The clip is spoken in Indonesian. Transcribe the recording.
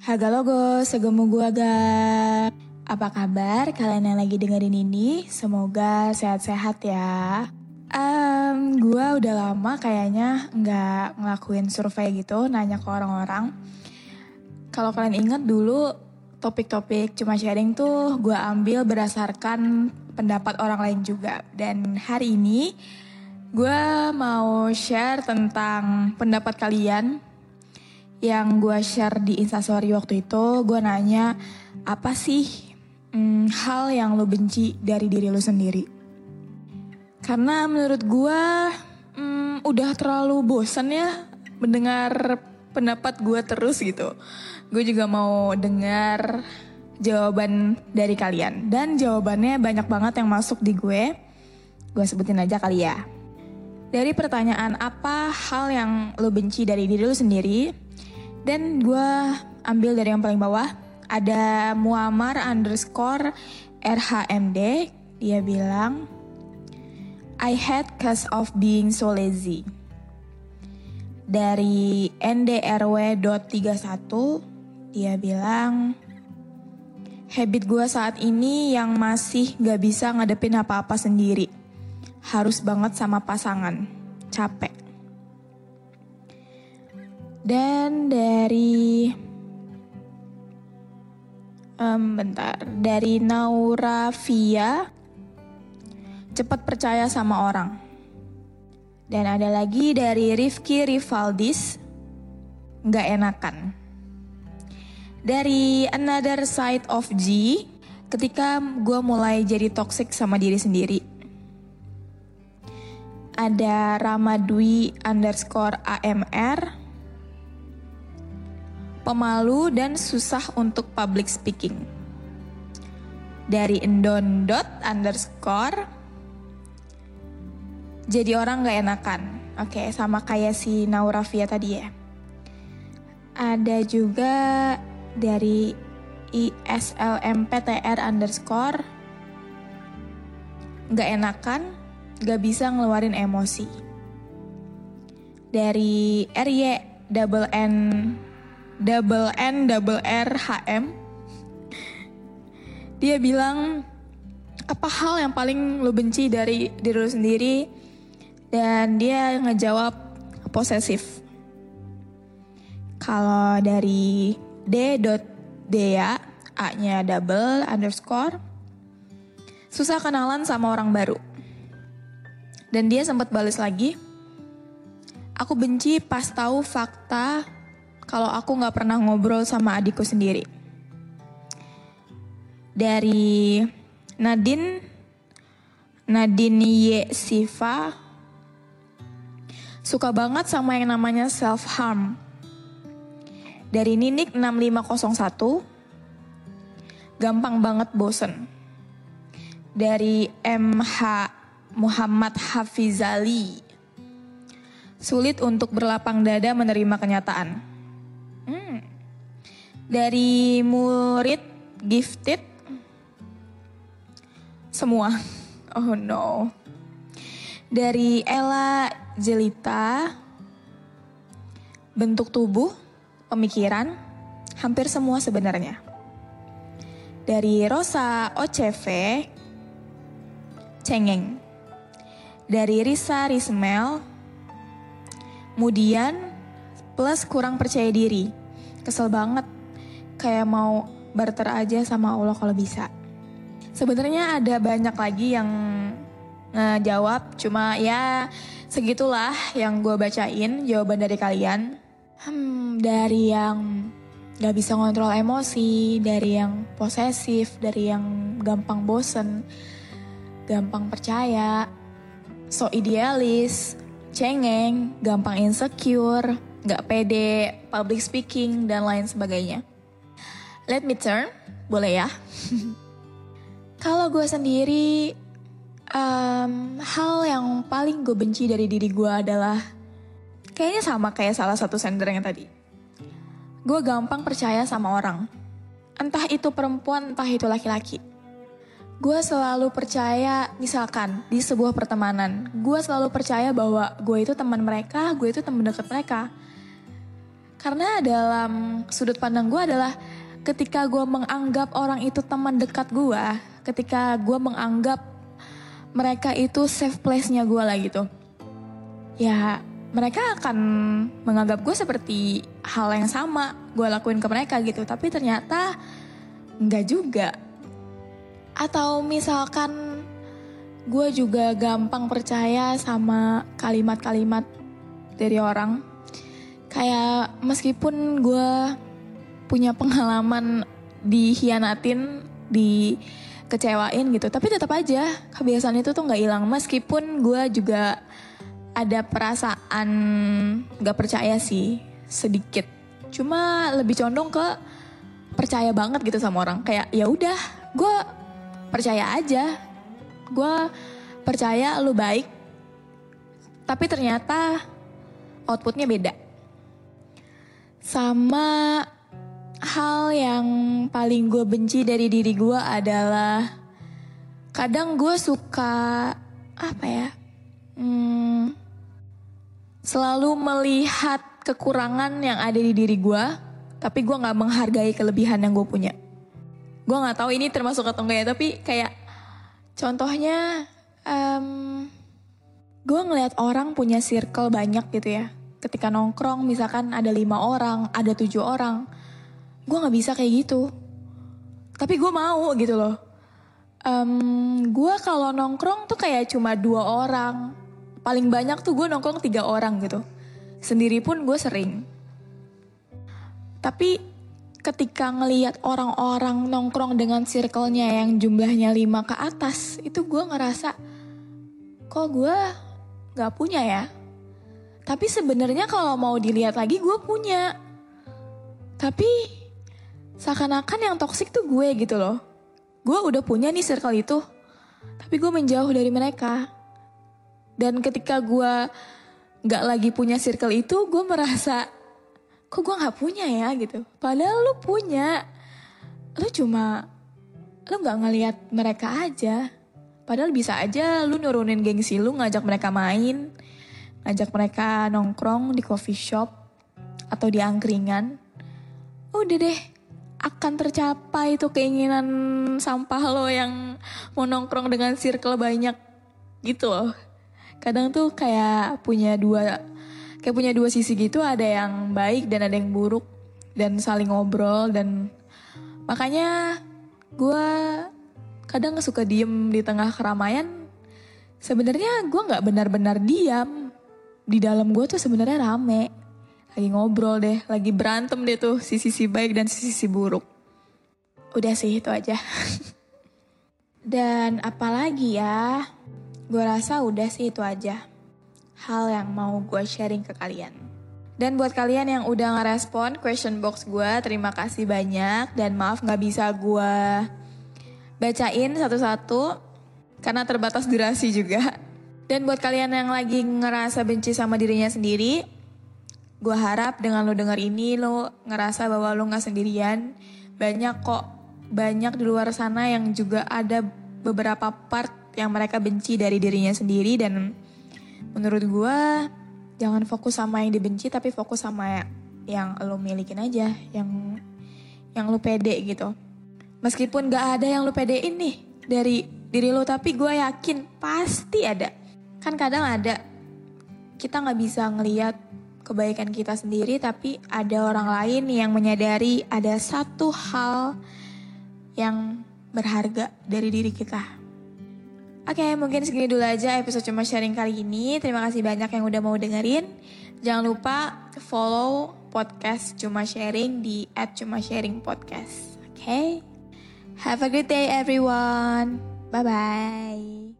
Haga logo, segemu gua ga. Apa kabar kalian yang lagi dengerin ini? Semoga sehat-sehat ya. Um, gue udah lama kayaknya nggak ngelakuin survei gitu, nanya ke orang-orang. Kalau kalian inget dulu topik-topik cuma sharing tuh gue ambil berdasarkan pendapat orang lain juga. Dan hari ini gue mau share tentang pendapat kalian yang gue share di instastory waktu itu. Gue nanya apa sih hmm, hal yang lo benci dari diri lo sendiri? Karena menurut gue hmm, udah terlalu bosan ya mendengar pendapat gue terus gitu. Gue juga mau dengar jawaban dari kalian. Dan jawabannya banyak banget yang masuk di gue. Gue sebutin aja kali ya. Dari pertanyaan apa hal yang lo benci dari diri lo sendiri. Dan gue ambil dari yang paling bawah. Ada Muammar underscore RHMD. Dia bilang, I had cause of being so lazy. Dari NDRW.31, dia bilang, habit gue saat ini yang masih gak bisa ngadepin apa-apa sendiri. Harus banget sama pasangan. Capek. Dan dari um, bentar dari Naura Via cepat percaya sama orang. Dan ada lagi dari Rifki Rivaldis, nggak enakan. Dari Another Side of G, ketika gue mulai jadi toxic sama diri sendiri. Ada Ramadwi underscore AMR, pemalu dan susah untuk public speaking. Dari Endon dot underscore, jadi orang gak enakan. Oke, sama kayak si Naura Via tadi ya. Ada juga dari ISLMPTR underscore gak enakan, gak bisa ngeluarin emosi. Dari RY double N double N double R HM dia bilang apa hal yang paling lo benci dari diri lo sendiri dan dia ngejawab posesif. Kalau dari d.dea, A-nya double underscore, susah kenalan sama orang baru. Dan dia sempat balas lagi, aku benci pas tahu fakta kalau aku nggak pernah ngobrol sama adikku sendiri. Dari Nadine, Nadine Y. Siva, Suka banget sama yang namanya self harm. Dari Ninik 6501, gampang banget bosen. Dari MH Muhammad Hafizali, sulit untuk berlapang dada menerima kenyataan. Dari murid gifted, semua. Oh no. Dari Ella Jelita, bentuk tubuh, pemikiran, hampir semua sebenarnya. Dari Rosa OCV, cengeng. dari Risa Rismel. Kemudian plus kurang percaya diri. Kesel banget. Kayak mau barter aja sama Allah kalau bisa. Sebenarnya ada banyak lagi yang ngejawab, cuma ya segitulah yang gue bacain jawaban dari kalian. Hmm, dari yang gak bisa ngontrol emosi, dari yang posesif, dari yang gampang bosen, gampang percaya, so idealis, cengeng, gampang insecure, gak pede, public speaking, dan lain sebagainya. Let me turn, boleh ya? Kalau gue sendiri, um, hal yang paling gue benci dari diri gue adalah kayaknya sama kayak salah satu sender yang tadi. Gue gampang percaya sama orang. Entah itu perempuan, entah itu laki-laki. Gue selalu percaya, misalkan di sebuah pertemanan, gue selalu percaya bahwa gue itu teman mereka, gue itu teman dekat mereka. Karena dalam sudut pandang gue adalah ketika gue menganggap orang itu teman dekat gue, ketika gue menganggap mereka itu safe place-nya gue lah gitu. Ya mereka akan menganggap gue seperti hal yang sama gue lakuin ke mereka gitu. Tapi ternyata enggak juga. Atau misalkan gue juga gampang percaya sama kalimat-kalimat dari orang. Kayak meskipun gue punya pengalaman dihianatin, di kecewain gitu. Tapi tetap aja kebiasaan itu tuh nggak hilang. Meskipun gue juga ada perasaan nggak percaya sih sedikit. Cuma lebih condong ke percaya banget gitu sama orang. Kayak ya udah gue percaya aja. Gue percaya lu baik. Tapi ternyata outputnya beda. Sama hal yang paling gue benci dari diri gue adalah kadang gue suka apa ya hmm, selalu melihat kekurangan yang ada di diri gue tapi gue nggak menghargai kelebihan yang gue punya. Gue nggak tahu ini termasuk atau enggak ya tapi kayak contohnya um, gue ngelihat orang punya circle banyak gitu ya. Ketika nongkrong misalkan ada lima orang ada tujuh orang gue nggak bisa kayak gitu. Tapi gue mau gitu loh. Um, gue kalau nongkrong tuh kayak cuma dua orang. Paling banyak tuh gue nongkrong tiga orang gitu. Sendiri pun gue sering. Tapi ketika ngelihat orang-orang nongkrong dengan circle-nya yang jumlahnya lima ke atas itu gue ngerasa kok gue nggak punya ya? Tapi sebenarnya kalau mau dilihat lagi gue punya. Tapi seakan-akan yang toksik tuh gue gitu loh. Gue udah punya nih circle itu, tapi gue menjauh dari mereka. Dan ketika gue gak lagi punya circle itu, gue merasa, kok gue gak punya ya gitu. Padahal lu punya, lu cuma, lu gak ngeliat mereka aja. Padahal bisa aja lu nurunin gengsi lu ngajak mereka main, ngajak mereka nongkrong di coffee shop atau di angkringan. Udah deh, akan tercapai tuh keinginan sampah lo yang mau nongkrong dengan circle banyak gitu loh. Kadang tuh kayak punya dua kayak punya dua sisi gitu, ada yang baik dan ada yang buruk dan saling ngobrol dan makanya gue kadang suka diem di tengah keramaian. Sebenarnya gue nggak benar-benar diam. Di dalam gue tuh sebenarnya rame lagi ngobrol deh, lagi berantem deh tuh si sisi baik dan si sisi buruk. Udah sih itu aja. dan apalagi ya, gue rasa udah sih itu aja. Hal yang mau gue sharing ke kalian. Dan buat kalian yang udah ngerespon question box gue, terima kasih banyak. Dan maaf gak bisa gue bacain satu-satu, karena terbatas durasi juga. Dan buat kalian yang lagi ngerasa benci sama dirinya sendiri, Gue harap dengan lo denger ini lo ngerasa bahwa lo gak sendirian. Banyak kok, banyak di luar sana yang juga ada beberapa part yang mereka benci dari dirinya sendiri dan menurut gue jangan fokus sama yang dibenci tapi fokus sama yang lo milikin aja, yang yang lo pede gitu. Meskipun gak ada yang lo pedein nih dari diri lo tapi gue yakin pasti ada. kan kadang ada kita nggak bisa ngelihat kebaikan kita sendiri tapi ada orang lain yang menyadari ada satu hal yang berharga dari diri kita. Oke, mungkin segini dulu aja episode cuma sharing kali ini. Terima kasih banyak yang udah mau dengerin. Jangan lupa follow podcast Cuma Sharing di @cuma_sharing_podcast. Oke. Okay? Have a good day everyone. Bye bye.